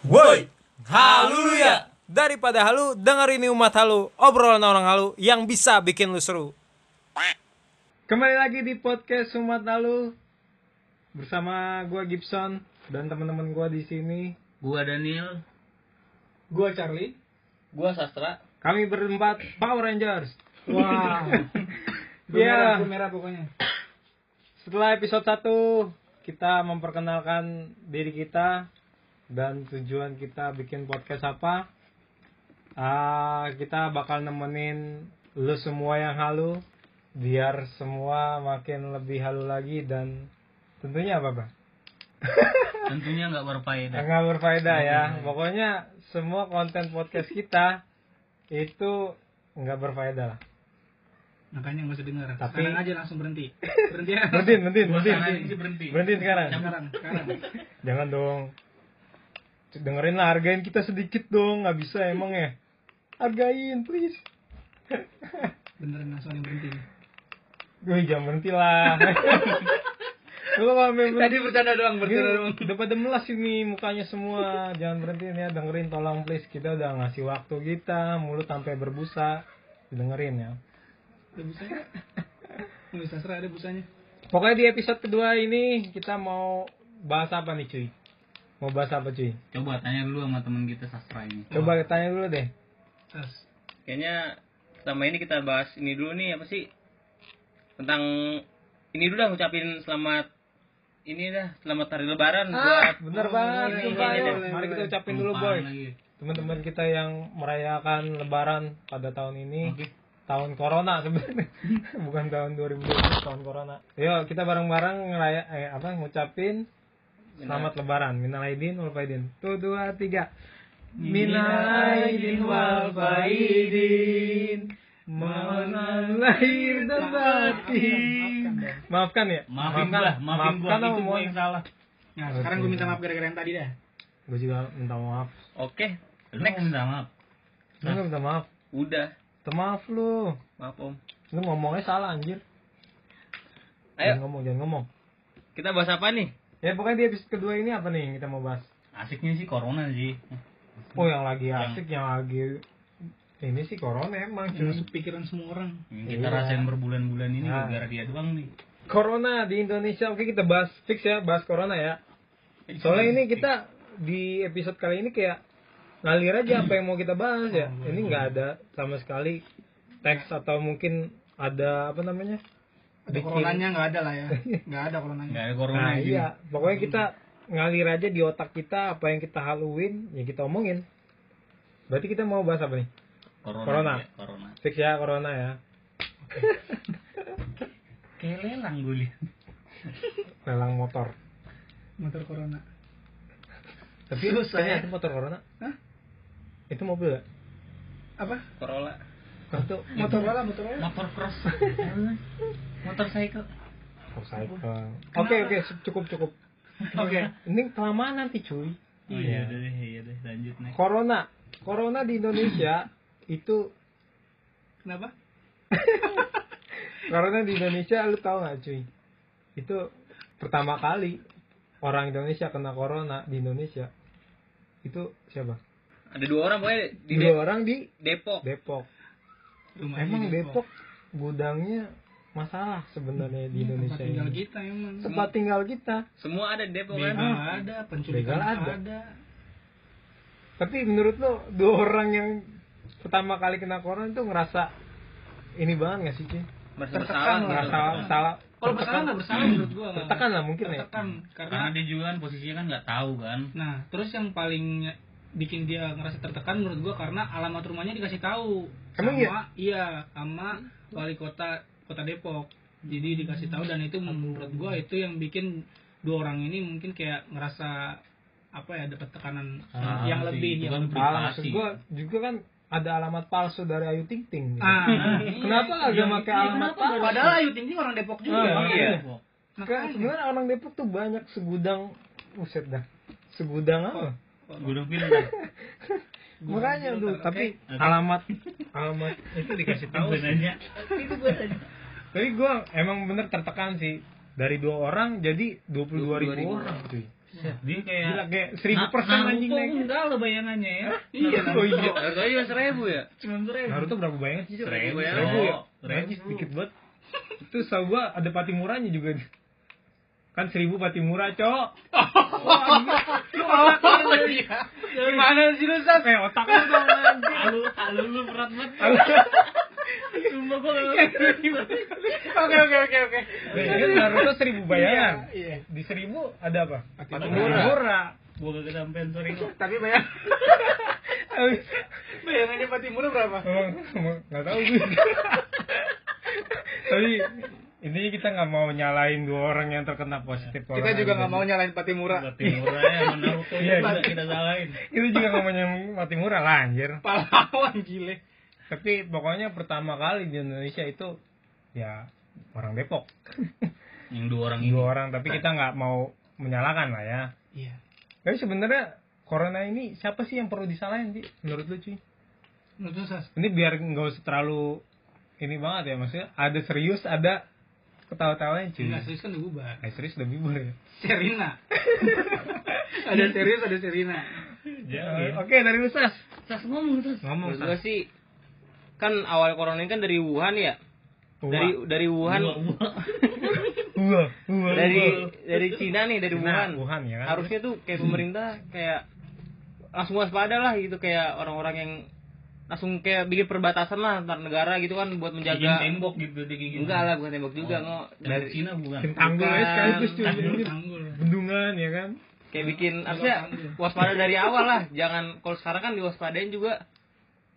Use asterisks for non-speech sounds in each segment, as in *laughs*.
Woi, haleluya. Daripada halu, dengerin ini umat halu, obrolan orang halu yang bisa bikin lu seru. Kembali lagi di podcast Umat Halu bersama gua Gibson dan teman-teman gua di sini. Gua Daniel. Gua Charlie. Gua Sastra. Kami berempat Power Rangers. *laughs* Wah. merah, Ya, gue merah pokoknya. setelah episode 1 kita memperkenalkan diri kita dan tujuan kita bikin podcast apa. Ah, kita bakal nemenin lu semua yang halu biar semua makin lebih halu lagi dan tentunya apa, Bang? *laughs* Tentunya nggak berfaedah. Nggak berfaedah ya. Hmm. Pokoknya semua konten podcast kita itu nggak berfaedah lah. Makanya nggak usah denger. Tapi- Sekarang aja langsung berhenti. *laughs* Berhenti ya. Berhenti, berhenti, berhenti. berhenti. Berhenti sekarang. Sekarang, sekarang. *laughs* Jangan dong. Dengerin lah, hargain kita sedikit dong. Nggak bisa emang ya. Hargain, please. *laughs* Beneran langsung yang berhenti. Gue jangan berhenti lah. *laughs* Lu kalau Tadi bercanda doang, bercanda doang. Udah pada melas ini mukanya semua. Jangan berhenti ya, dengerin tolong please. Kita udah ngasih waktu kita, mulut sampai berbusa. Dengerin ya. Ada busanya? Bisa serah ada busanya. Pokoknya di episode kedua ini kita mau bahas apa nih cuy? Mau bahas apa cuy? Coba tanya dulu sama temen kita Sastra ini. Coba tanya dulu deh. Tas. Kayaknya pertama ini kita bahas ini dulu nih apa sih tentang ini dulu dah ngucapin selamat ini dah selamat hari lebaran buat Bener Oh, banget, sumpah boleh, ayo. boleh, Mari kita ucapin dulu boy. Teman-teman kita yang merayakan lebaran pada tahun ini. Oke. Tahun corona sebenarnya. *laughs* Bukan tahun 2020, tahun corona. Yuk, kita bareng-bareng ngeraya eh apa ngucapin selamat lebaran. Minal aidin wal faidin. Tuh, dua, tiga. Minal aidin wal faidin. Mohon lahir dan batin. Maafkan ya? Maafin gua, maafin gua. Maafkan Itu apa gua yang salah. Nah, sekarang gue minta maaf gara-gara yang tadi dah. Gue juga minta maaf. oke Lu mau minta maaf. Lu nggak minta maaf. udah Minta maaf lu. maaf om Lu ngomongnya salah anjir. ayo Jangan ngomong, jangan ngomong. kita bahas apa nih Ya pokoknya di episode kedua ini apa nih yang kita mau bahas? Asiknya sih corona sih. Oh yang lagi Yang- asik, yang lagi ini sih corona emang Cuma pikiran semua orang. Yang kita Iya. rasain berbulan-bulan ini Nah. gara-gara dia doang nih. Corona di Indonesia, oke kita bahas fix ya, bahas corona ya. Soalnya ini kita di episode kali ini kayak ngalir aja apa yang mau kita bahas ya. Ini nggak ada sama sekali teks atau mungkin ada apa namanya? Ada Bikin- coronanya nggak ada lah ya. Nggak ada coronanya. Nggak ada corona Nah iya, pokoknya kita ngalir aja di otak kita apa yang kita haluin ya kita omongin. Berarti kita mau bahas apa nih? Corona. Corona. iya, corona. Fix ya corona ya. Kayak lelang gue lihat. Lelang motor. Motor corona. Tapi Susah kayaknya ya. itu motor corona. Hah? Itu mobil gak? Apa? Corolla Itu Motor bola, motor bola. Motor cross. *laughs* Motor cycle. Oke oke cukup cukup. Oke. Ini kelamaan nanti cuy. Oh iya deh, iya deh, lanjut nih. Corona. Corona di Indonesia *laughs* itu Kenapa? *laughs* corona di Indonesia lu tahu nggak cuy? Itu pertama kali orang Indonesia kena corona di Indonesia. Itu siapa? ada dua orang pokoknya di Dua orang di Depok Depok. Rumahnya Emang di Depok gudangnya masalah sebenarnya di Iya, Indonesia tempat tinggal ini. kita emang. Tempat tinggal kita. semua ada di Depok kan ada, penculikan ada. ada. Tapi menurut lo dua orang yang pertama kali kena corona itu ngerasa ini banget gak sih cuy? merasa Tertekan bersalah lah. gitu. Ngerasa salah. Kalau bersalah nggak bersalah menurut gua. Tertekan lah mungkin ya. Tertekan karena Karena dia juga kan posisinya kan nggak tahu kan. Nah, terus yang paling bikin dia ngerasa tertekan menurut gua karena alamat rumahnya dikasih tahu. Emang sama, iya? sama wali kota Kota Depok. Jadi dikasih tahu dan itu menurut gua itu yang bikin dua orang ini mungkin kayak ngerasa apa ya dapat tekanan Ah, yang lebih yang kan lebih. Ah, maksud gua juga kan ada alamat palsu dari Ayu Ting Ting. gitu. Ah, *laughs* Kenapa nggak Iya, pakai iya, alamat palsu? padahal Ayu Ting Ting orang Depok juga. Ah, iya. Kan Makanya. sebenarnya orang Depok tuh banyak segudang buset dah. Segudang apa? Udah bilang. *laughs* Makanya tuh, tapi alamat *laughs* alamat itu dikasih tahu. sih. nanya. Tapi gua emang bener tertekan sih dari dua orang jadi 22 ribu 22.000 orang cuy. Dia kayak Gila kayak seribu Na- persen Naruto anjing naik. enggak lo bayangannya ya. *laughs* Iya, Oh iya. Cuma seribu ya? Cuma seribu. Naruto berapa banyak sih? Seribu ya. Seribu ya? Sedikit banget. Itu gua ada pati murahnya juga. Kan seribu pati murah, Cok. Oh iya. Gimana sih lu Sas? Kayak otak lu dong halo lu berat banget. Sumpah gua nggak ngerti. Oke oke oke oke. Ini Naruto seribu bayangan. Iya. Di seribu ada apa? Pati murah. murah. Gua gak kesampean sorry kok. Tapi bayang *laughs* bayangannya Pati Murah berapa? Nggak tahu gue. *laughs* Tapi intinya kita nggak mau nyalain dua orang yang terkena positif Kita corona. juga nggak mau nyalain Pati Murah. Berarti murah ya Naruto juga iya. kita salahin. Kita juga nggak mau nyalain mati murah lah anjir. Pahlawan gile. Tapi pokoknya pertama kali di Indonesia itu ya orang Depok. Yang dua orang ini. Dua orang tapi kita nggak mau menyalahkan lah ya. Iya. Tapi sebenarnya corona ini siapa sih yang perlu disalahin sih menurut lu cuy? Menurut lu Sas? Ini biar nggak usah terlalu ini banget ya maksudnya ada serius ada ketawa-tawanya cuy. Enggak serius kan udah bubar. Eh, serius udah bibur ya. Serina. *laughs* ada serius ada Serina. Eh, Oke dari lu Sas. Sas ngomong terus. Ngomong Menurut gua Sas. sih kan awal corona ini kan dari Wuhan ya. Dari dari Wuhan gua- Wah, wah, dari dari Cina nih dari Cina, Wuhan. Wuhan ya kan? Harusnya tuh kayak pemerintah kayak langsung waspada lah gitu kayak orang-orang yang langsung kayak bikin perbatasan lah antar negara gitu kan buat Bikin menjaga tembok gitu digigit. enggak lah bukan tembok juga Oh, ngo Dari dari Cina bukan. Bikin tanggul ya sekaligus cuy. Tanggul, Anjir. tanggul. Bendungan ya kan? kayak bikin harusnya waspada dari awal lah jangan kalau sekarang kan diwaspadain juga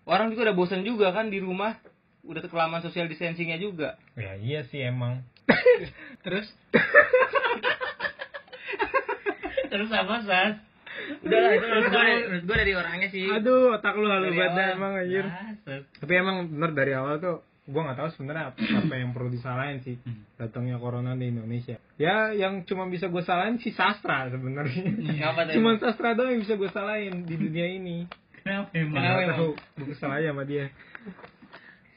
orang juga udah bosan juga kan di rumah udah kelamaan social distancingnya juga Ya iya sih emang. *laughs* Terus *laughs* Terus apa Sas? Udah lah itu menurut gue menurut gue dari orangnya sih Aduh, otak lu halu banget emang anjir. Tapi emang bener dari awal tuh gua nggak tahu sebenarnya apa, apa yang perlu disalahin sih Hmm. datangnya corona di Indonesia. Ya yang cuma bisa gue salahin si sastra sebenarnya. Tuh Cuma sastra doang yang bisa gue salahin di dunia ini. Kenapa emang? Nggak tahu, gue aja sama dia.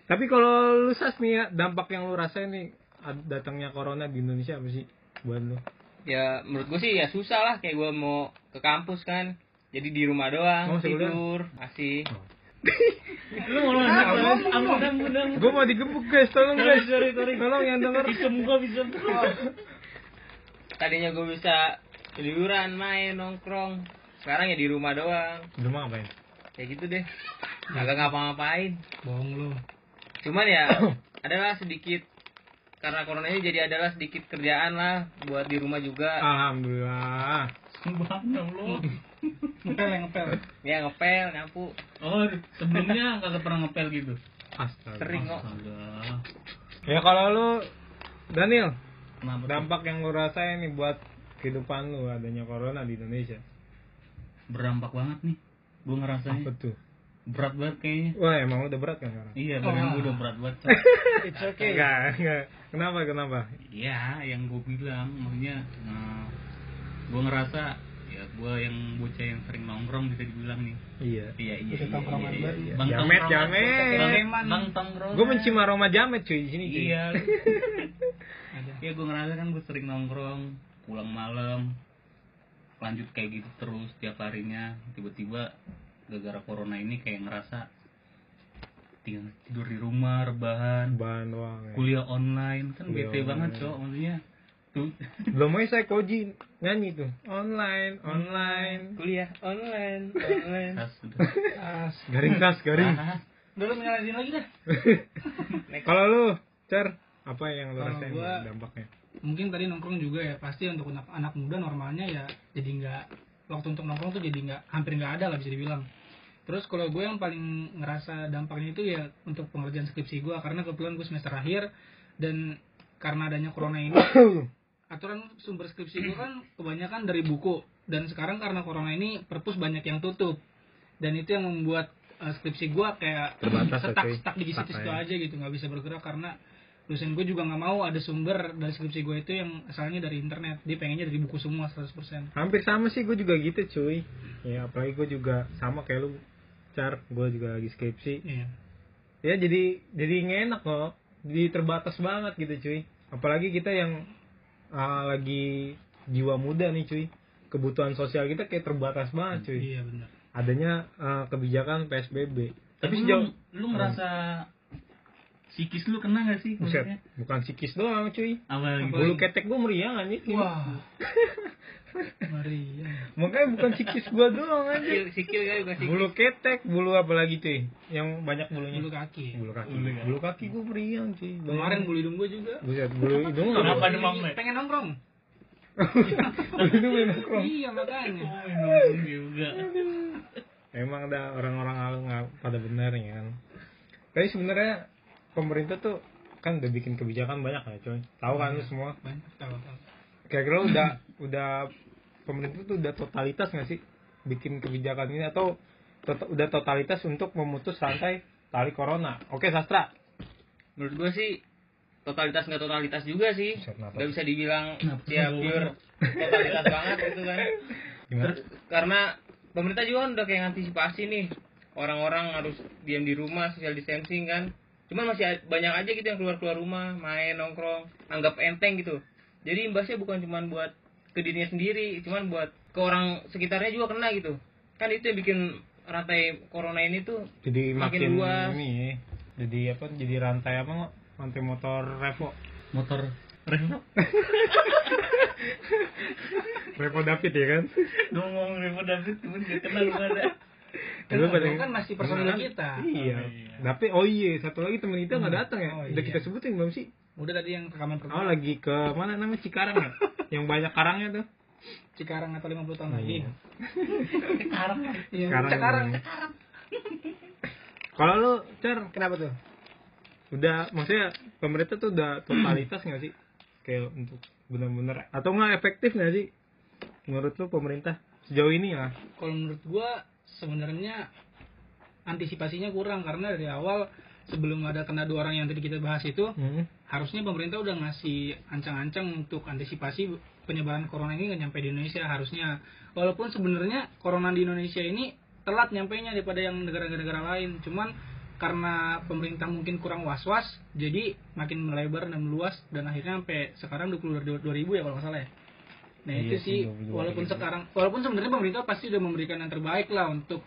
Tapi kalau lu sas nih ya, dampak yang lu rasain nih datangnya corona di Indonesia apa sih buat lu? Ya menurut gue sih ya susah lah kayak gue mau ke kampus kan jadi di rumah doang sekolah? tidur masih *laughs* Lu mau nanya apa? Apa udang Gue mau digebuk guys, tolong guys. Sorry, sorry. Tolong yang denger. Visum gua visum. tadinya gue bisa liburan main nongkrong sekarang ya di rumah doang Di rumah ngapain? kayak gitu deh agak ngapa-ngapain bohong lu. cuman ya *coughs* adalah sedikit karena corona ini jadi adalah sedikit kerjaan lah buat di rumah juga Alhamdulillah. Lu. Ngepel yang ngepel. ya ngepel nyapu Oh, sebelumnya kagak pernah ngepel gitu. Astaga. sering kok Astaga. Ya kalau lu Daniel, Kenapa? tuh? dampak yang lu rasain nih buat kehidupan lu adanya corona di Indonesia. Berdampak banget nih. Gua ngerasanya Apa tuh? Berat banget kayaknya. Wah, emang udah berat kan sekarang? Iya, badan gua udah berat banget. Cok. *laughs* It's okay. Enggak, enggak. Kenapa, kenapa? Iya, yang gue bilang maksudnya nah, gue ngerasa ya gue yang bocah yang sering nongkrong bisa dibilang nih. Iya. Iya iya. Iya, tongkrongan iya, banget. iya. Jamet, tongkrongan. jamet. Bang, bang tongkrongan. Gue mencium aroma jamet cuy di sini cuy. Iya. *laughs* Ada. ya gue ngerasa kan gue sering nongkrong, pulang malam, lanjut kayak gitu terus tiap harinya. Tiba-tiba gara-gara corona ini kayak ngerasa tinggal tidur di rumah, rebahan, Bahan doang. ya. kuliah online kan Kuliah bete banget online. cok maksudnya tuh *laughs* Belum aja saya koji nyanyi tuh. Online, online. kuliah online online *laughs* tas udah As. Garing kas, garing. Ah, Udah lu nyalain lagi dah. *laughs* Kalau lu, Cer, apa yang lu rasain gua- dampaknya? Mungkin tadi nongkrong juga ya. Pasti untuk anak, anak muda normalnya ya jadi nggak waktu untuk nongkrong tuh jadi nggak hampir nggak ada lah bisa dibilang. Terus kalau gue yang paling ngerasa dampaknya itu ya untuk pengerjaan skripsi gue karena kebetulan gue semester akhir dan karena adanya corona ini *coughs* aturan sumber skripsi gue kan kebanyakan dari buku dan sekarang karena corona ini perpus banyak yang tutup. Dan itu yang membuat eh, skripsi gue kayak Terbatas ya, stuck stuck di situ-situ aja gitu nggak bisa bergerak karena dosen gue juga nggak mau ada sumber dari skripsi gue itu yang asalnya dari internet dia pengennya dari buku semua 100% Hampir sama sih gue juga gitu cuy. Ya apalagi gue juga sama kayak lu, Car. Gue juga lagi skripsi. iya Ya jadi jadi enak kok. Jadi terbatas banget gitu cuy. Apalagi kita yang ah, lagi jiwa muda nih cuy. kebutuhan sosial kita kayak terbatas banget cuy iya benar adanya eh, kebijakan PSBB tapi sejauh lu, lu ngerasa psikis lu kena gak sih Buset, bukan psikis doang cuy Apa bulu ketek gue meriang anjing wah *laughs* Maria makanya bukan psikis gue doang anjing. Sikil, sikil kali bukan sikil. bulu ketek bulu apa lagi cuy yang banyak bulunya. Bulu kaki bulu kaki. Bulu kaki. bulu kaki gue meriang cuy. Kemarin bulu hidung gue juga. Buset bulu hidung nggak Kenapa apa? demam, pengen nongkrong. *laughs* Bulu hidung nongkrong. Iya makanya. Oh, nongkrong juga. emang ada orang-orang hal nggak pada benar ya kan? Tapi sebenarnya pemerintah tuh kan udah bikin kebijakan banyak ya coy tahu kan lu semua? banyak tahu tahu. Kira-kira udah udah pemerintah tuh udah totalitas nggak sih bikin kebijakan ini atau tot- udah totalitas untuk memutus rantai tali corona oke sastra Menurut gua sih totalitas nggak totalitas juga sih. Nggak bisa dibilang sih? pure totalitas banget gitu kan. gimana Karena pemerintah juga kan udah kayak antisipasi nih orang-orang harus diam di rumah social distancing kan. Cuman masih banyak aja gitu yang keluar-keluar rumah, main nongkrong, anggap enteng gitu. Jadi imbasnya bukan cuman buat ke dirinya sendiri, cuman buat ke orang sekitarnya juga kena gitu. Kan itu yang bikin rantai corona ini tuh jadi Makin makin, luas. ini ya. jadi apa jadi rantai apa nggak rantai motor revo Motor Revo. *laughs* revo David ya kan Ngomong Revo David cuman gak kenal lu ada. kan, Lu pada- kan masih personil Kan- kita iya Oh, iya. tapi oh iya satu lagi temen kita nggak datang ya Oh, udah iya. kita sebutin belum sih udah tadi yang rekaman oh pertama lagi ke mana namanya? Cikarang ya? *laughs* Yang banyak karangnya tuh. Cikarang atau 50 tahun Oh, lagi. iya. Sekarang iya. Cikarang. Cikarang kalau lu cer? Kenapa tuh? Udah maksudnya pemerintah tuh udah totalitas nggak sih? Kayak untuk benar-benar atau nggak efektif nggak sih? Menurut lu pemerintah? Sejauh ini ya? Kalau menurut gua sebenarnya antisipasinya kurang. Karena dari awal sebelum ada kena dua orang yang tadi kita bahas itu hmm. Harusnya pemerintah udah ngasih ancang-ancang untuk antisipasi penyebaran corona ini nggak nyampe di Indonesia harusnya. Walaupun sebenarnya corona di Indonesia ini telat nyampainya daripada yang negara-negara lain. Cuman karena pemerintah mungkin kurang was-was jadi makin melebar dan meluas dan akhirnya sampai sekarang 22 ribu ya kalau nggak salah ya. Nah Iya itu sih, sih. 22.000. walaupun sekarang walaupun sebenarnya pemerintah pasti udah memberikan yang terbaik lah untuk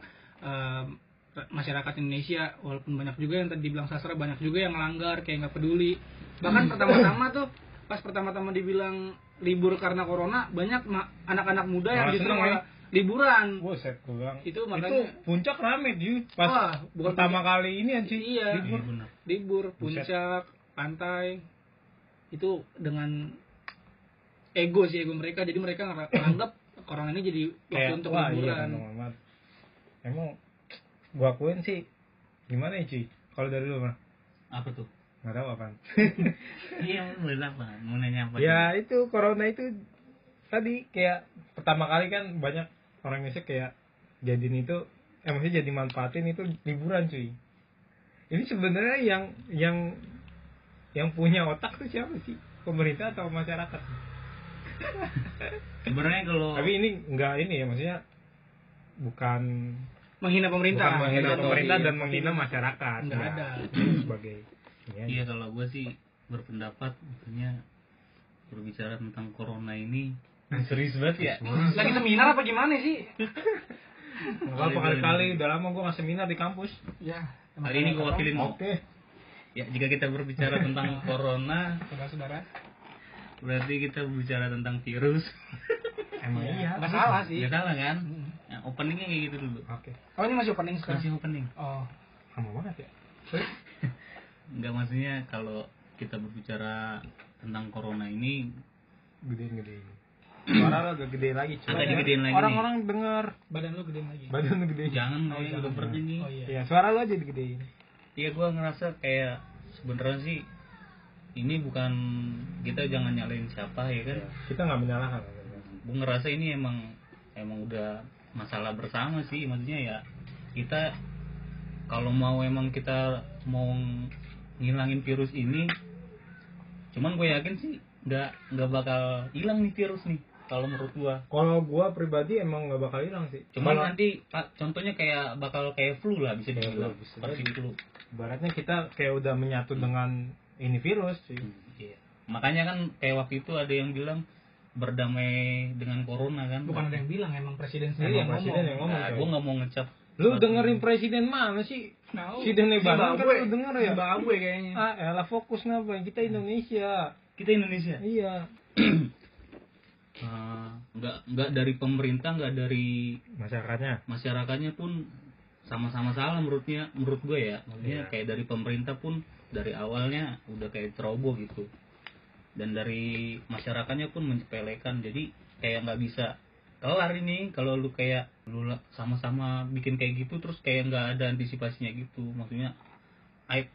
masyarakat Indonesia walaupun banyak juga yang tadi dibilang sastra banyak juga yang melanggar kayak nggak peduli bahkan pertama-tama tuh pas pertama-tama dibilang libur karena corona banyak anak-anak muda yang justru seneng ya. malah liburan Buset, gue bilang Itu makanya- puncak rame di pas Wah, bukan pertama kali ini anjing Iya. libur. Iya benar. libur Buset. puncak pantai itu dengan ego sih ego mereka jadi mereka nganggap corona ini jadi waktu untuk wah iya liburan amat. emang gua akuin sih gimana ya cuy kalau dari lu mah Apa tuh? nggak tahu apaan *laughs* Iya, boleh apa? Mau nanya apa? ya itu corona itu tadi kayak pertama kali kan banyak orang Indonesia kayak jadiin itu eh maksudnya jadi manfaatin itu liburan cuy ini sebenarnya yang yang yang punya otak tuh siapa sih pemerintah atau masyarakat Sebenarnya kalau tapi ini enggak ini ya maksudnya bukan menghina pemerintah. Bukan menghina Atau pemerintah dan menghina masyarakat. Nggak Ya, ada. sebagai ini aja. Iya. kalau gue sih berpendapat maksudnya berbicara tentang corona ini serius banget ya. lagi seminar apa gimana sih? Nggak apa-apa kali-kali. Udah lama gua nggak seminar di kampus. Ya Hari ini gue wakilin mau. oke. Ya jika kita berbicara tentang *laughs* corona, saudara-saudara. berarti kita berbicara tentang virus. emang iya. Nggak salah sih. Ya salah kan? Ya, openingnya kayak gitu dulu. oke. Oh ini masih opening sekarang? Masih opening. oh. Lama banget ya? Enggak *laughs* maksudnya kalau kita berbicara tentang corona ini gedein gedein suara lo agak gede lagi cuy. Agak digedein lagi orang-orang denger. Badan lu gede lagi. Badan lu gedein. Jangan Oh, jangan. udah pergi nih. oh iya. Ya suara lo aja digedein. Iya gue ngerasa kayak sebenarnya sih ini bukan kita jangan nyalain siapa ya kan. kita nggak menyalahkan Gue ngerasa ini emang emang udah masalah bersama sih. Maksudnya ya kita kalau mau emang kita mau ngilangin virus ini cuman gue yakin sih nggak nggak bakal hilang nih virus nih kalau menurut gua. Kalau gua pribadi emang nggak bakal hilang sih. Cuman Kalau- nanti Pak, contohnya kayak bakal kayak flu lah bisa dibilang. Flu, bisa seperti flu. Ibaratnya kita kayak udah menyatu dengan ini virus cuy Iya. Makanya kan kayak waktu itu ada yang bilang berdamai dengan corona kan bukan ada yang bilang emang presiden sendiri yang Emang presiden yang ngomong ngomong nah, gue nggak mau ngecap Lu dengerin presiden mana sih? Tahu. Si Dene Banang kan lu denger ya? Zimbabwe kayaknya Ah, elah fokus ngapain? Kita Indonesia. kita Indonesia Iya. Eh, *clears throat* nggak nggak dari pemerintah nggak dari Masyarakatnya. masyarakatnya pun sama-sama salah menurutnya menurut gue ya maksudnya Iya. kayak dari pemerintah pun dari awalnya udah kayak ceroboh gitu dan dari masyarakatnya pun menyepelekan. Jadi kayak nggak bisa kelar ini. Kalau lu kayak lu sama-sama bikin kayak gitu terus kayak nggak ada antisipasinya gitu. Maksudnya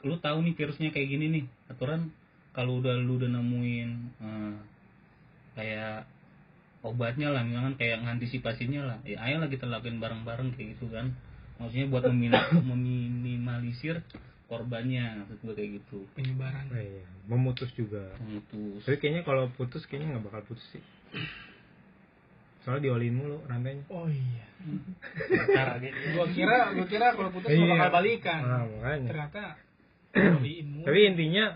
lu tahu nih virusnya kayak gini nih. Aturan kalau udah lu udah nemuin eh, kayak obatnya lah. Misalkan kayak ngantisipasinya lah. Ya ayolah kita lakuin bareng-bareng kayak gitu kan. Maksudnya buat memini- *coughs* meminimalisir korbannya maksud gue kayak gitu penyebaran Oh, iya. Memutus juga. memutus Tapi kayaknya kalau putus kayaknya nggak bakal putus sih. Soalnya diolin mulu rantainya. oh iya gitu gua kira gua kira kalau putus Iya. bakal balikan Nah, makanya. ternyata *clears throat* mulu. Tapi intinya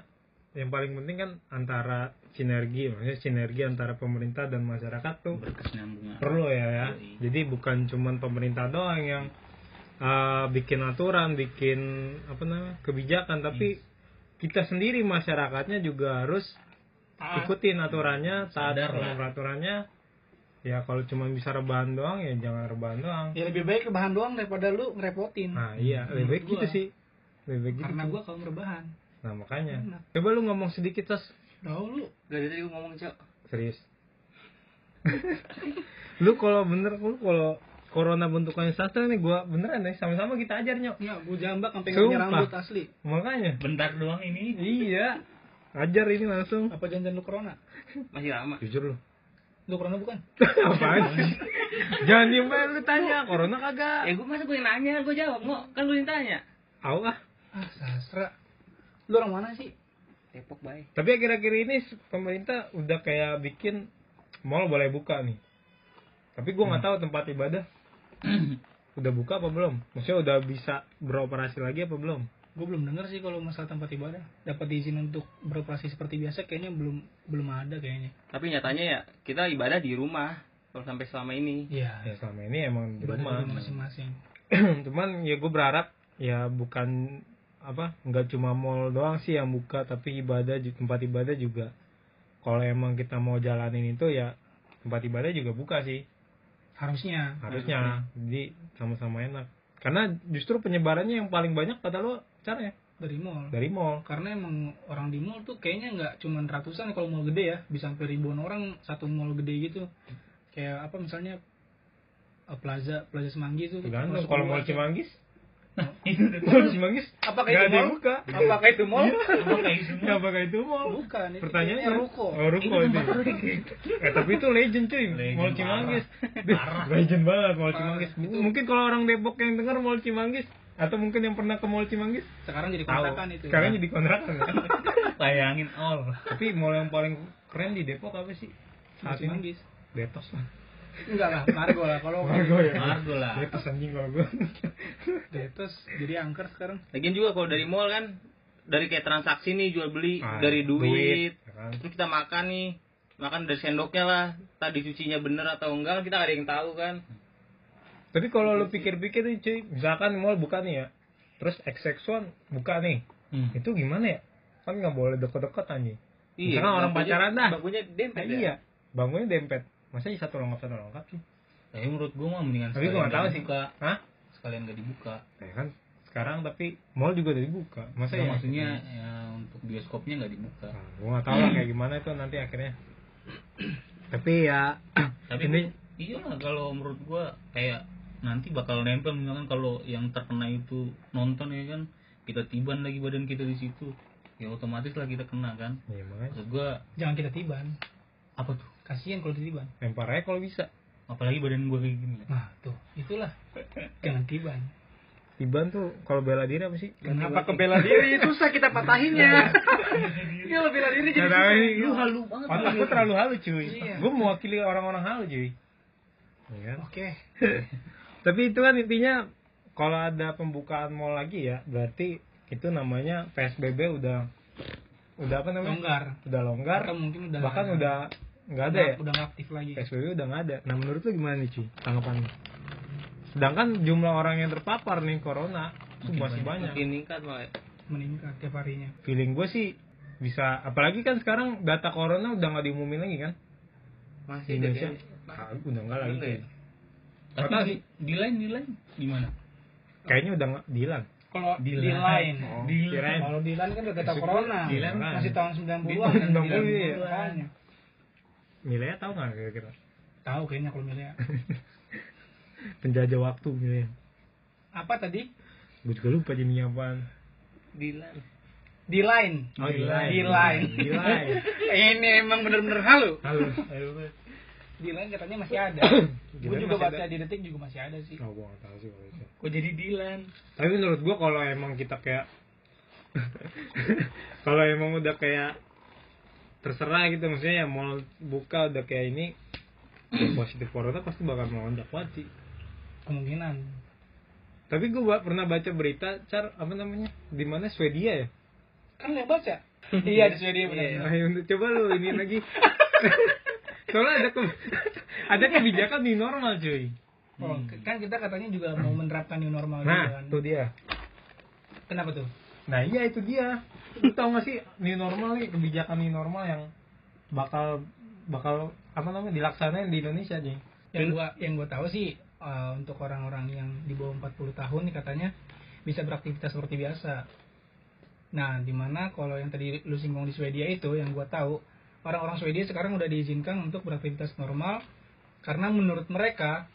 yang paling penting kan antara sinergi, maksudnya sinergi antara pemerintah dan masyarakat tuh berkesinambungan perlu ya ya. Yoi. Jadi bukan cuman pemerintah doang yang uh, bikin aturan, bikin apa namanya kebijakan, tapi kita sendiri masyarakatnya juga harus Taat. ikutin aturannya, taat peraturannya. Ya kalau cuma bisa rebahan doang ya jangan rebahan doang. ya lebih baik rebahan doang daripada lu ngerepotin Nah iya lebih baik gitu gua. sih. Lebih baik gitu. karena gua kalau rebahan Nah makanya. Enak. Coba lu ngomong sedikit tos tahu lu Gak ada tadi gue ngomong cok. serius. *laughs* lu kalau bener lu kalau corona bentukannya sastra nih gua beneran nih sama-sama kita ajar nyok. ya gua jambak sampai punya rambut asli Makanya. bentar doang ini Iya. Ajar ini langsung. apa janjian lu corona Masih lama. Jujur lu. lu corona bukan *laughs* Apaan? Jangan diem aja lu tanya, corona kagak. Ya gue masa gue yang nanya, gue jawab. Mau kan lu yang tanya. Au ah. ah sastra lu orang mana sih Depok baik. Tapi akhir-akhir ini pemerintah udah kayak bikin mall boleh buka nih. Tapi gua nggak tahu tempat ibadah *clears throat* udah buka apa belum. Maksudnya udah bisa beroperasi lagi apa belum? gue belum dengar sih kalau masalah tempat ibadah dapat izin untuk beroperasi seperti biasa kayaknya belum belum ada kayaknya Tapi nyatanya ya kita ibadah di rumah. Kalau sampai selama ini. iya Ya selama ini emang di rumah. di rumah masing-masing *clears throat* Cuman ya gue berharap ya bukan apa nggak cuma mall doang sih yang buka tapi ibadah tempat ibadah juga kalau emang kita mau jalanin itu ya tempat ibadah juga buka sih harusnya. Harusnya. Jadi sama-sama enak. Karena justru penyebarannya yang paling banyak kata lo caranya dari mall. Dari mall. Karena emang orang di mall tuh kayaknya nggak cuma ratusan kalau mall gede ya. Bisa sampai ribuan orang satu mall gede gitu. Kayak apa misalnya eh, plaza plaza semanggi itu. Tergantung. Kalau mall Cimanggis mall Cimanggis apakah itu mall? buka? Apakah itu mall? Apakah itu mall? apakah itu mall? Bukan itu pertanyaannya ruko. oh ruko itu eh tapi itu legend cuy. Mall. Cimanggis legend banget mall. Cimanggis mungkin kalau orang Depok yang dengar mall Cimanggis atau mungkin yang pernah ke mall Cimanggis sekarang jadi kontrakan itu. Sekarang jadi kontrakan kan? *laughs* Bayangin all. Tapi mall yang paling keren di Depok apa sih? Mall saat ini? Cimanggis Detos lah enggak lah Margo lah kalau Margo ya Margo lah. Detos anjing kalau gue *laughs* Detos jadi angker sekarang Lagian juga kalau dari mall kan dari kayak transaksi nih jual beli Ah, dari duit, ya kan? terus kita makan nih makan dari sendoknya lah tadi cucinya bener atau enggak kita gak ada yang tahu kan Tapi kalau lu pikir-pikir nih cuy, misalkan mall buka nih ya, terus XX1 buka nih, Hmm. itu gimana ya? Kan nggak boleh deket-deket anjing. Misalkan orang pacaran dah. bangkunya dempet Nah, ya iya, bangunnya dempet. Masa satu lengkap satu lengkap sih? tapi menurut gua mah mendingan Tapi gue nggak tahu sih. dibuka Hah? sekalian gak dibuka Ya kan sekarang tapi mall juga udah dibuka. Masa Nggak, ya? maksudnya ya, untuk bioskopnya nggak dibuka Nah, gue nggak tahu lah kayak gimana itu nanti akhirnya. tapi ya, tapi ini iya lah kalau menurut gua kayak nanti bakal nempel misalkan kalau yang terkena itu nonton ya kan kita tiban lagi badan kita di situ ya otomatis lah kita kena kan ya makanya maksud gua jangan kita tiban apa tuh kasihan kalau ditiban lempar aja kalau bisa. apalagi badan gua kayak gini nah tuh itulah jangan tiban Tiban tuh kalau bela diri apa sih? kenapa kebela diri *laughs* susah kita patahinnya ya lo *laughs* bela diri jadi ini. lu halu banget Otak gue terlalu halu cuy. Iya. Gue mewakili orang-orang halu cuy. Iya kan? oke *laughs* Tapi itu kan intinya kalau ada pembukaan mall lagi ya, berarti itu namanya PSBB udah udah apa namanya? longgar Udah longgar. Atau mungkin udah bahkan udah nggak ada ya? udah nggak aktif lagi. PSBB udah nggak ada. Nah menurut lu gimana nih cuy tanggapannya? Sedangkan jumlah orang yang terpapar nih corona itu masih banyak. banyak makin meningkat malah meningkat tiap harinya. Feeling gue sih bisa apalagi kan sekarang data corona udah nggak diumumin lagi kan? Di masih Indonesia deh kayaknya. Ah, udah nggak lagi ya? Tapi Karena- di, di lain di lain gimana? kayaknya udah nggak dihilang kalau Di di, line. Oh, Di kalau di line kan udah data corona. di kan. masih tahun 90-an Di kan, tahun 90 di iya. makanya. Milea tahu nggak kira-kira? Tahu kayaknya kalau milih *laughs* penjajah waktu Milea. Apa tadi? Gue juga lupa jadinya apaan. Dilan. Di line Oh, di line. di line Di line. *laughs* *laughs* ini emang bener-bener halu. Halo di line katanya masih ada. Di gue line juga baca ada. di detik juga masih ada sih. Oh gue nggak tahu sih kalau itu. Kok jadi Dilan? tapi menurut gua kalau emang kita kayak kalau emang udah kayak terserah gitu maksudnya ya mau buka udah kayak ini positif corona pasti bakal melonjak banget sih kemungkinan. Tapi ba- pernah baca berita car apa namanya di mana Swedia ya? Kan yang baca? *laughs* Iya di Swedia benar. Ayo coba lu ini lagi. *laughs* Soalnya ada ke, ada kebijakan di normal cuy. Oh, kan kita katanya juga mau menerapkan new normal juga nah kan. tuh dia. Kenapa tuh? Nah iya itu dia. Lu tau gak sih new normal nih kebijakan new normal yang bakal bakal apa namanya dilaksanain di Indonesia nih. Yang gua yang gua tahu sih uh, untuk orang-orang yang di bawah 40 tahun nih katanya bisa beraktivitas seperti biasa. Nah, di mana kalau yang tadi lu singgung di Swedia itu yang gua tahu orang-orang Swedia sekarang udah diizinkan untuk beraktivitas normal karena menurut mereka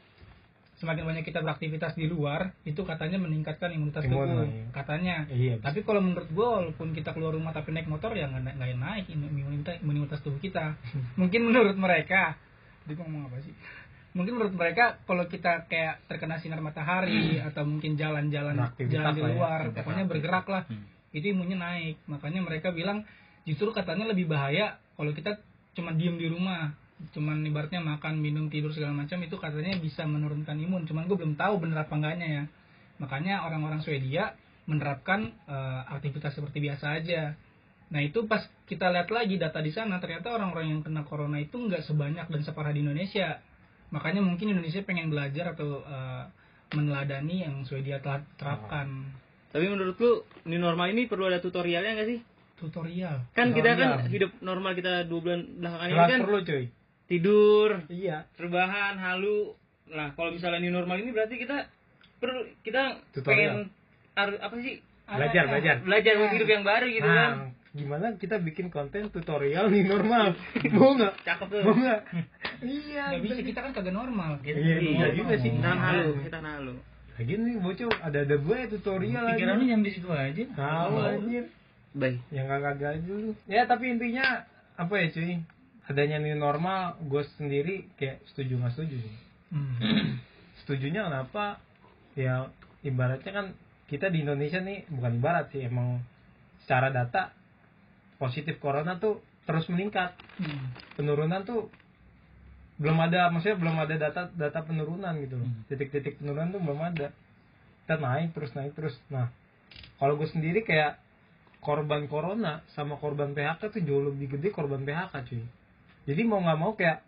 semakin banyak kita beraktivitas di luar itu katanya meningkatkan imunitas Imun, tubuh iya. katanya Iya. tapi kalau menurut gue walaupun kita keluar rumah tapi naik motor ya nggak nggak naik imunitas imunitas tubuh kita *laughs* mungkin menurut mereka dia ngomong apa sih mungkin menurut mereka kalau kita kayak terkena sinar matahari atau mungkin jalan-jalan Beraktivitas jalan di ya, luar aktivitas. pokoknya bergerak lah Hmm. itu imunnya naik makanya mereka bilang justru katanya lebih bahaya kalau kita cuma diem di rumah cuman ibaratnya makan minum tidur segala macam itu katanya bisa menurunkan imun cuman gue belum tahu bener apa enggaknya ya makanya orang-orang Swedia menerapkan eh, aktivitas seperti biasa aja nah itu pas kita lihat lagi data di sana ternyata orang-orang yang kena corona itu nggak sebanyak dan separah di Indonesia makanya mungkin Indonesia pengen belajar atau eh, meneladani yang Swedia telah terapkan Tapi menurut lu new normal ini perlu ada tutorialnya nggak sih? tutorial Kan kita Tutorial. kan hidup normal kita dua bulan belakangan ini kan perlu cuy. Tidur, Iya. rebahan, halu. Nah, kalau misalnya new normal ini berarti kita perlu kita Tutorial. pengen ar- apa sih? Belajar, belajar. Belajar untuk hidup yang baru gitu kan. Nah, gimana kita bikin konten tutorial nih normal? *laughs* Mau nggak? Cakep tuh. Mau nggak? *laughs* Iya. nggak bisa kita kan kagak normal Iya, iya juga sih. Tahan halu, kita tahan halu. Lagi nih bocah ada ada gue tutorial aja. Pikiran lu nyampe situ aja. Tahu anjir. Baik. yang kagak kagak dulu ya tapi intinya apa ya cuy adanya new normal gue sendiri kayak setuju nggak setuju sih. Hmm. setujunya kenapa? Ya ibaratnya kan kita di Indonesia nih bukan ibarat sih emang secara data positif corona tuh terus meningkat. Hmm. penurunan tuh belum ada maksudnya belum ada data data penurunan gitu loh. Hmm. titik-titik penurunan tuh belum ada. Kita naik terus naik terus. Nah kalau gue sendiri kayak korban corona sama korban PHK tuh jauh lebih gede korban PHK cuy jadi mau nggak mau kayak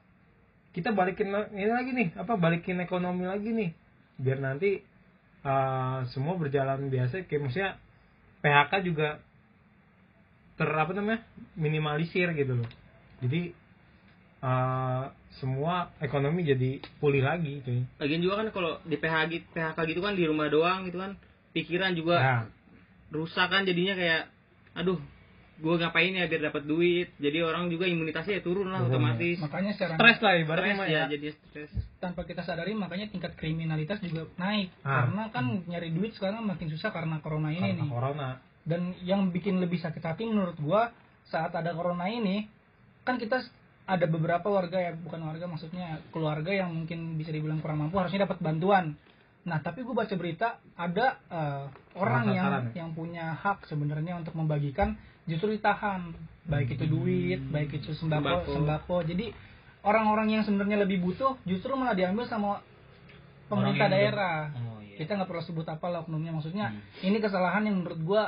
kita balikin ini lagi nih apa balikin ekonomi lagi nih. Biar nanti uh, semua berjalan biasa kayak maksudnya PHK juga ter apa namanya minimalisir gitu loh. Jadi uh, semua ekonomi jadi pulih lagi cuy. Lagian juga kan kalau di PHK gitu, PHK gitu kan di rumah doang gitu kan. Pikiran juga nah, rusak kan jadinya kayak aduh, gua ngapain ya biar dapat duit. Jadi orang juga imunitasnya ya turun lah Turun, otomatis. makanya secara stres lah ibaratnya Stres mah ya, ya jadi stres. tanpa kita sadari makanya tingkat kriminalitas juga naik Ah. karena kan nyari duit sekarang makin susah karena corona ini karena nih corona dan yang bikin lebih sakit hati menurut gua saat ada corona ini kan kita ada beberapa warga ya bukan warga maksudnya keluarga yang mungkin bisa dibilang kurang mampu harusnya dapat bantuan nah tapi gua baca berita ada eh, orang yang ya? yang punya hak sebenarnya untuk membagikan justru ditahan baik itu duit baik itu sembako Sembako. sembako jadi orang-orang yang sebenarnya lebih butuh justru malah diambil sama pemerintah daerah Oh iya. kita nggak perlu sebut apa lah oknumnya maksudnya Hmm. ini kesalahan yang menurut gua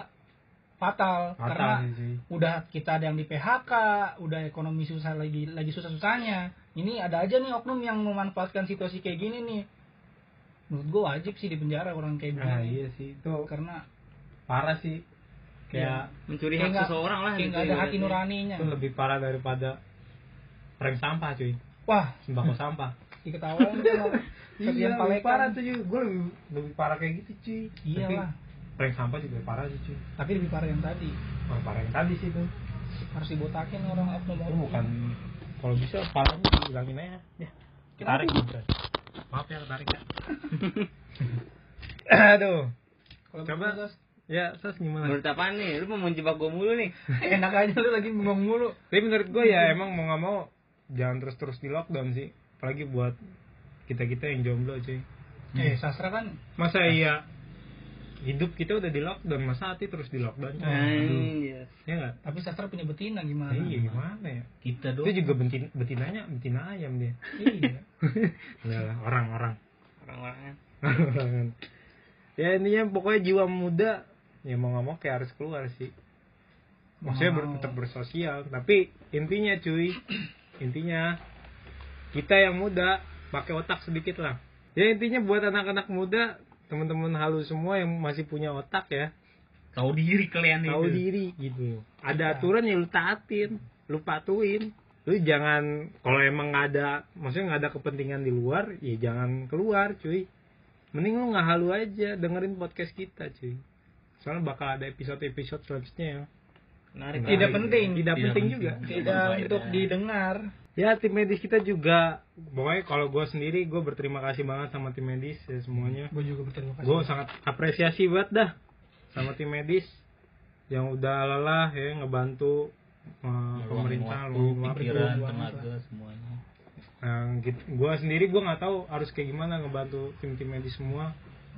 fatal, Fatal karena sih, udah kita ada yang di PHK, udah ekonomi susah lagi lagi susah-susahnya. Ini ada aja nih oknum yang memanfaatkan situasi kayak gini nih. Menurut gua wajib sih di penjara orang kayak Nah, gini. iya sih itu Karena parah sih. Kayak mencuri Kayak hak nggak- seseorang lah kayak gitu ada hati nuraninya. itu lebih parah daripada prank sampah cuy. Wah, Sembako sampah. *laughs* diketawain tuh sama *laughs* Iya, lebih parah tuh cuy. Gue lebih, lebih parah kayak gitu cuy. Iya lah. prank sampah juga parah sih cuy. Tapi lebih parah yang tadi. Oh, parah yang tadi sih tuh. Harus dibotakin orang oknum Itu bukan kalau bisa parahnya dihilangin aja. Ya. Tarik gitu. Maaf ya tarik ya. *laughs* Aduh. Kalau Coba. Ya, sos gimana? menurut apaan nih lu mau menjebak gua mulu nih *laughs* enak aja lu lagi bengong mulu. Tapi menurut gue ya emang mau nggak mau jangan terus-terus di lockdown sih. Apalagi buat kita-kita yang jomblo cuy. Eh, sastra kan Masa iya hidup kita udah di lockdown, masa hati terus di lockdown? cuy? Anjir. Ya tapi sastra punya betina gimana? Iya gimana ya? kita doang Itu juga betin, betinanya betina ayam dia. Iya. *laughs* Lah, orang-orang. orang-orangnya *laughs* Orang-orang. ya intinya pokoknya jiwa muda ya mau nggak mau kayak harus keluar sih. Maksudnya ber, tetap bersosial, tapi intinya cuy, *clears throat* intinya kita yang muda pakai otak sedikit lah. Ya intinya buat anak-anak muda, teman-teman halus semua yang masih punya otak ya, tahu diri kalian tahu itu diri gitu. Ada aturan ya lu taatin, lu patuin. Lu jangan kalau emang nggak ada, maksudnya nggak ada kepentingan di luar, ya jangan keluar cuy. Mending lu nggak halu aja dengerin podcast kita cuy. Soalnya bakal ada episode-episode selanjutnya ya. menarik Nah, Tidak gitu. penting. Tidak, Tidak penting juga. Tidak untuk didengar. Ya tim medis kita juga pokoknya kalau gue sendiri gue berterima kasih banget sama tim medis ya semuanya. Gue juga berterima kasih. Gue sangat apresiasi banget dah sama tim medis yang udah lelah ya ngebantu uh, pemerintah waktu. pikiran tenaga semuanya Nah, gitu. Gue sendiri gue nggak tahu harus kayak gimana ngebantu tim-tim medis semua.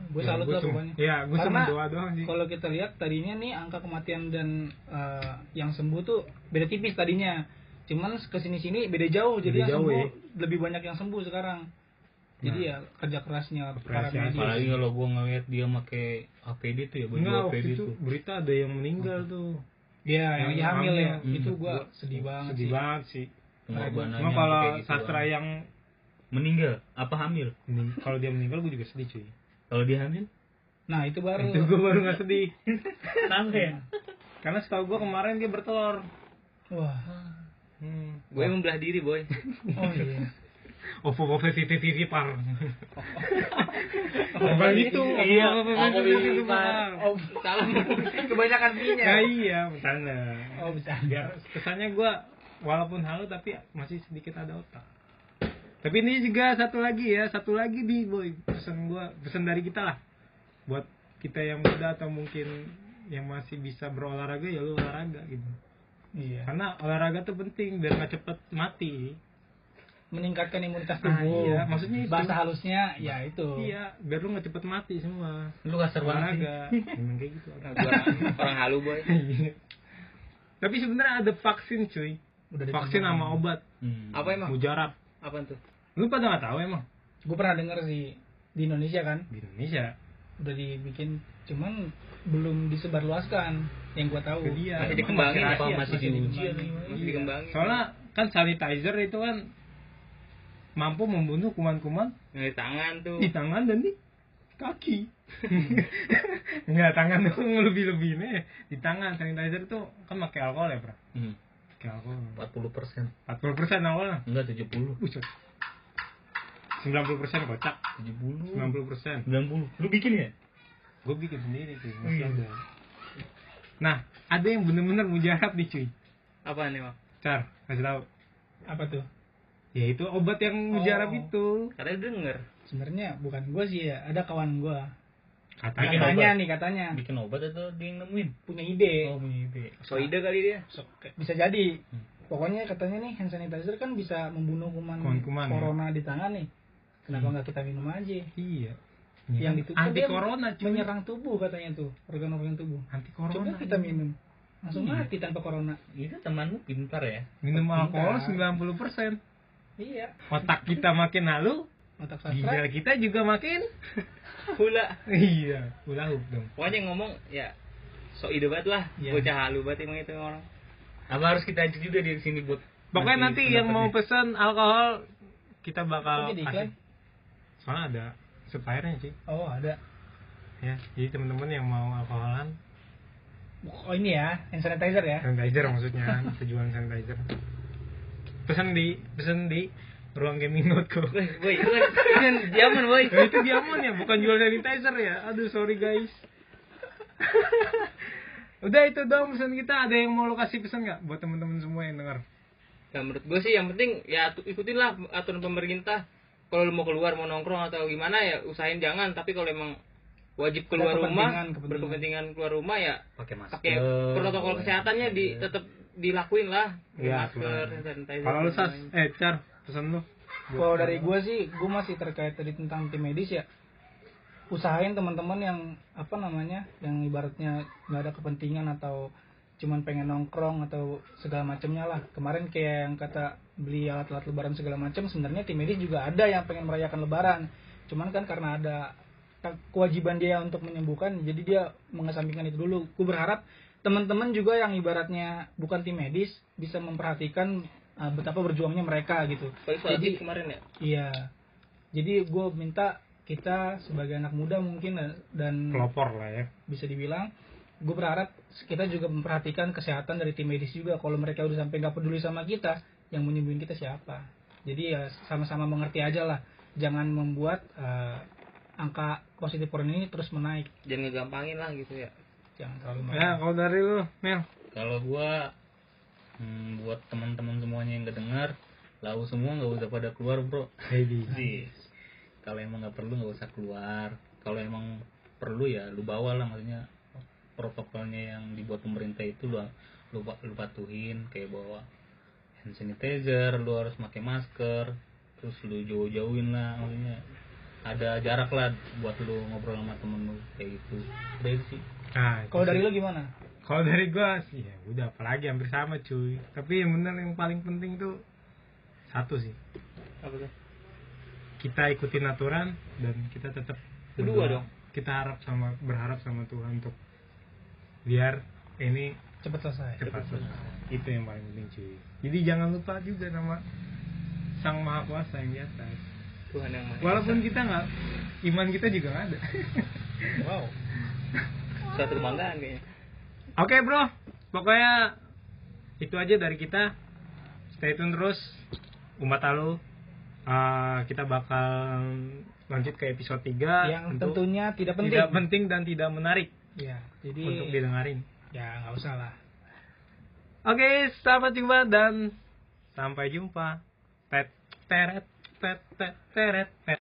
Gue Ya, salut gua lah pokoknya. Ya, gue cuma Karena doa doang sih. Kalau kita lihat tadinya nih angka kematian dan eh, yang sembuh tuh beda tipis tadinya. Cuman ke sini sini beda jauh. Jadi Beda yang jauh, sembuh ya. lebih banyak yang sembuh sekarang. Jadi ya kerja kerasnya para medis. apalagi kalau gua ngeliat dia make APD tuh ya baju Enggak, APD waktu itu tuh berita ada yang meninggal tuh. Iya, yang lagi hamil ya. Hmm. Itu gua Gua- sedih banget Sedih sih. banget sih. Cuma kalau gitu sastra yang meninggal apa hamil kalau dia meninggal gue juga sedih cuy. Kalau dia hamil Nah, itu baru Itu gue baru gak sedih. *laughs* kenapa ya Karena setahu gue kemarin dia bertelur. wah. Hmm. gue emang belah diri boy *laughs* Oh iya. Ovo ovo vivi vivi par. Bukan itu. Iya, Ovo ovo vivi vivi vivi par. Oh, salah. Kebanyakan Ya minyak. iya, bercanda. Oh, bisa. Biar kesannya gue walaupun halu tapi masih sedikit ada otak. Tapi ini juga satu lagi ya, satu lagi di boy pesan gue, pesan dari kita lah. Buat kita yang muda atau mungkin yang masih bisa berolahraga ya lu olahraga gitu. Iya. Karena olahraga tuh penting biar nggak cepet mati. Meningkatkan imunitas Ah, tubuh. iya, maksudnya itu. bahasa halusnya ya itu. Iya, biar lu nggak cepet mati semua. lu kasar banget. Olahraga, *laughs* emang kayak gitu. Nah, gua orang, orang halu boy. Tapi sebenarnya ada vaksin cuy. Udah Vaksin sama obat. Hmm. apa emang Mujarab. Apa tuh Lu pada nggak tahu emang Gue pernah denger sih di Indonesia kan di Indonesia. udah dibikin cuman belum disebarluaskan yang gua tahu. Dia. Masih dikembangin masih apa masih masih diuji? Masih dikembangin. Soalnya kan sanitizer itu kan mampu membunuh kuman-kuman yang di tangan tuh di tangan dan di kaki. *laughs* Enggak tangan dong lebih-lebih nih. Di tangan sanitizer itu kan pakai alkohol ya, Bro? Hmm. Alkohol. 40 persen 40% alkoholnya. enggak 70 Buset. 90% kocak. 70 90%. 90 lu bikin ya Gue bikin sendiri cuy, masih Iya. ada. Nah, ada yang bener-bener mujarab nih cuy. apa nih mak Car, kasih tahu. Apa tuh? Ya itu obat yang mujarab Oh. itu. katanya denger Sebenarnya bukan gua sih ya, ada kawan gua. Katanya. Bikin Katanya obat. nih katanya bikin obat atau dia yang nemuin punya ide. oh punya ide so ide kali dia So, kayak bisa jadi. Hmm. Pokoknya katanya nih hand sanitizer kan bisa membunuh kuman, Kuman-kuman, ya. corona di tangan nih. Kenapa Hmm. nggak kita minum aja? Iya. Yang kan itu anti dia corona cuy. Menyerang tubuh katanya tuh, organ-organ tubuh. Anti Coba corona. kita minum. Langsung Iya. mati tanpa corona. itu temanmu pintar ya Minum alkohol Pintar. 90%. Iya. Otak kita makin halu, Otak sastra. ginjal kita juga makin *laughs* hula iya, ulah dong. pokoknya yang ngomong ya so ide banget lah Iya. bocah halu banget emang itu orang Apa harus kita ajak juga di sini buat Pokoknya nanti yang mau pesan alkohol kita bakal kasih. Soalnya ada suppliernya sih. oh ada Ya, jadi teman-teman yang mau alkoholan, oh ini ya hand sanitizer ya sanitizer maksudnya, *laughs* tujuan sanitizer. Pesan di pesan di ruang gaming. Woi, itu kan itu zaman boy. Nah, itu diamond ya, bukan jual sanitizer ya. Aduh, sorry guys. *laughs* Udah itu dong pesan kita. Ada yang mau lo kasih pesan nggak buat teman-teman semua yang dengar? Ya menurut gue sih yang penting ya atu- ikutin lah aturan pemerintah. Kalau lu mau keluar mau nongkrong atau gimana ya usahain jangan. Tapi kalau emang wajib keluar Ada rumah, kepentingan, kepentingan. berkepentingan keluar rumah ya pakai masker. pakai protokol kesehatannya di tetap dilakuin lah. Iya, masker, sanitizer, Kalau lu sas, eh Car, pesan lu. Kalau dari gue sih, gue masih terkait tadi tentang tim medis ya. Usahain teman-teman yang apa namanya, yang ibaratnya nggak ada kepentingan atau cuman pengen nongkrong atau segala macamnya lah. Kemarin kayak yang kata beli alat-alat lebaran segala macam, sebenarnya tim medis juga ada yang pengen merayakan lebaran. Cuman kan karena ada ke- kewajiban dia untuk menyembuhkan, jadi dia mengesampingkan itu dulu. Gue berharap teman-teman juga yang ibaratnya bukan tim medis bisa memperhatikan uh, betapa berjuangnya mereka gitu. Jadi kemarin ya. Iya. Jadi gue minta kita sebagai anak muda mungkin dan- dan Pelopor lah ya. bisa dibilang gue berharap kita juga memperhatikan kesehatan dari tim medis juga. Kalau mereka udah sampai nggak peduli sama kita, yang menyembuhin kita siapa? Jadi ya sama-sama mengerti aja lah. Jangan membuat eh, angka positif corona ini terus menaik. Jangan ngegampangin lah gitu ya. Jangan terlalu Ya, kalau dari lu, Mel. Kalau gua hmm, buat teman-teman semuanya yang kedengar, lau semua nggak usah pada keluar bro. Kalau emang nggak perlu nggak usah keluar. Kalau emang perlu ya lu bawa lah maksudnya protokolnya yang dibuat pemerintah itu lu lu, lu patuhin kayak bawa hand sanitizer, lu harus pakai masker, terus lu jauh-jauhin lah maksudnya ada jarak lah buat lu ngobrol sama temen lu kayak gitu. Udah itu sih. Nah, Kalau dari lu gimana? Kalau dari gua sih ya udah apalagi hampir sama cuy. Tapi yang bener yang paling penting tuh satu sih. Apa tuh? Kita ikutin aturan dan kita tetap Kedua dong. Kita harap sama berharap sama Tuhan untuk biar ini Cepat selesai. cepat selesai. Itu yang paling penting cuy. Jadi jangan lupa juga nama Sang Maha Kuasa yang di atas. Tuhan yang maha Walaupun kita nggak iman kita juga nggak ada. Wow. *laughs* suatu kebanggaan kayaknya. Oke bro, pokoknya itu aja dari kita. Stay tune terus, umat alu. Uh, kita bakal lanjut ke episode 3 Yang tentunya tidak penting. tidak penting dan tidak menarik Ya, jadi untuk didengarin. ya nggak usah lah. Oke, sampai jumpa dan sampai jumpa. Tet teret tet tet teret tet.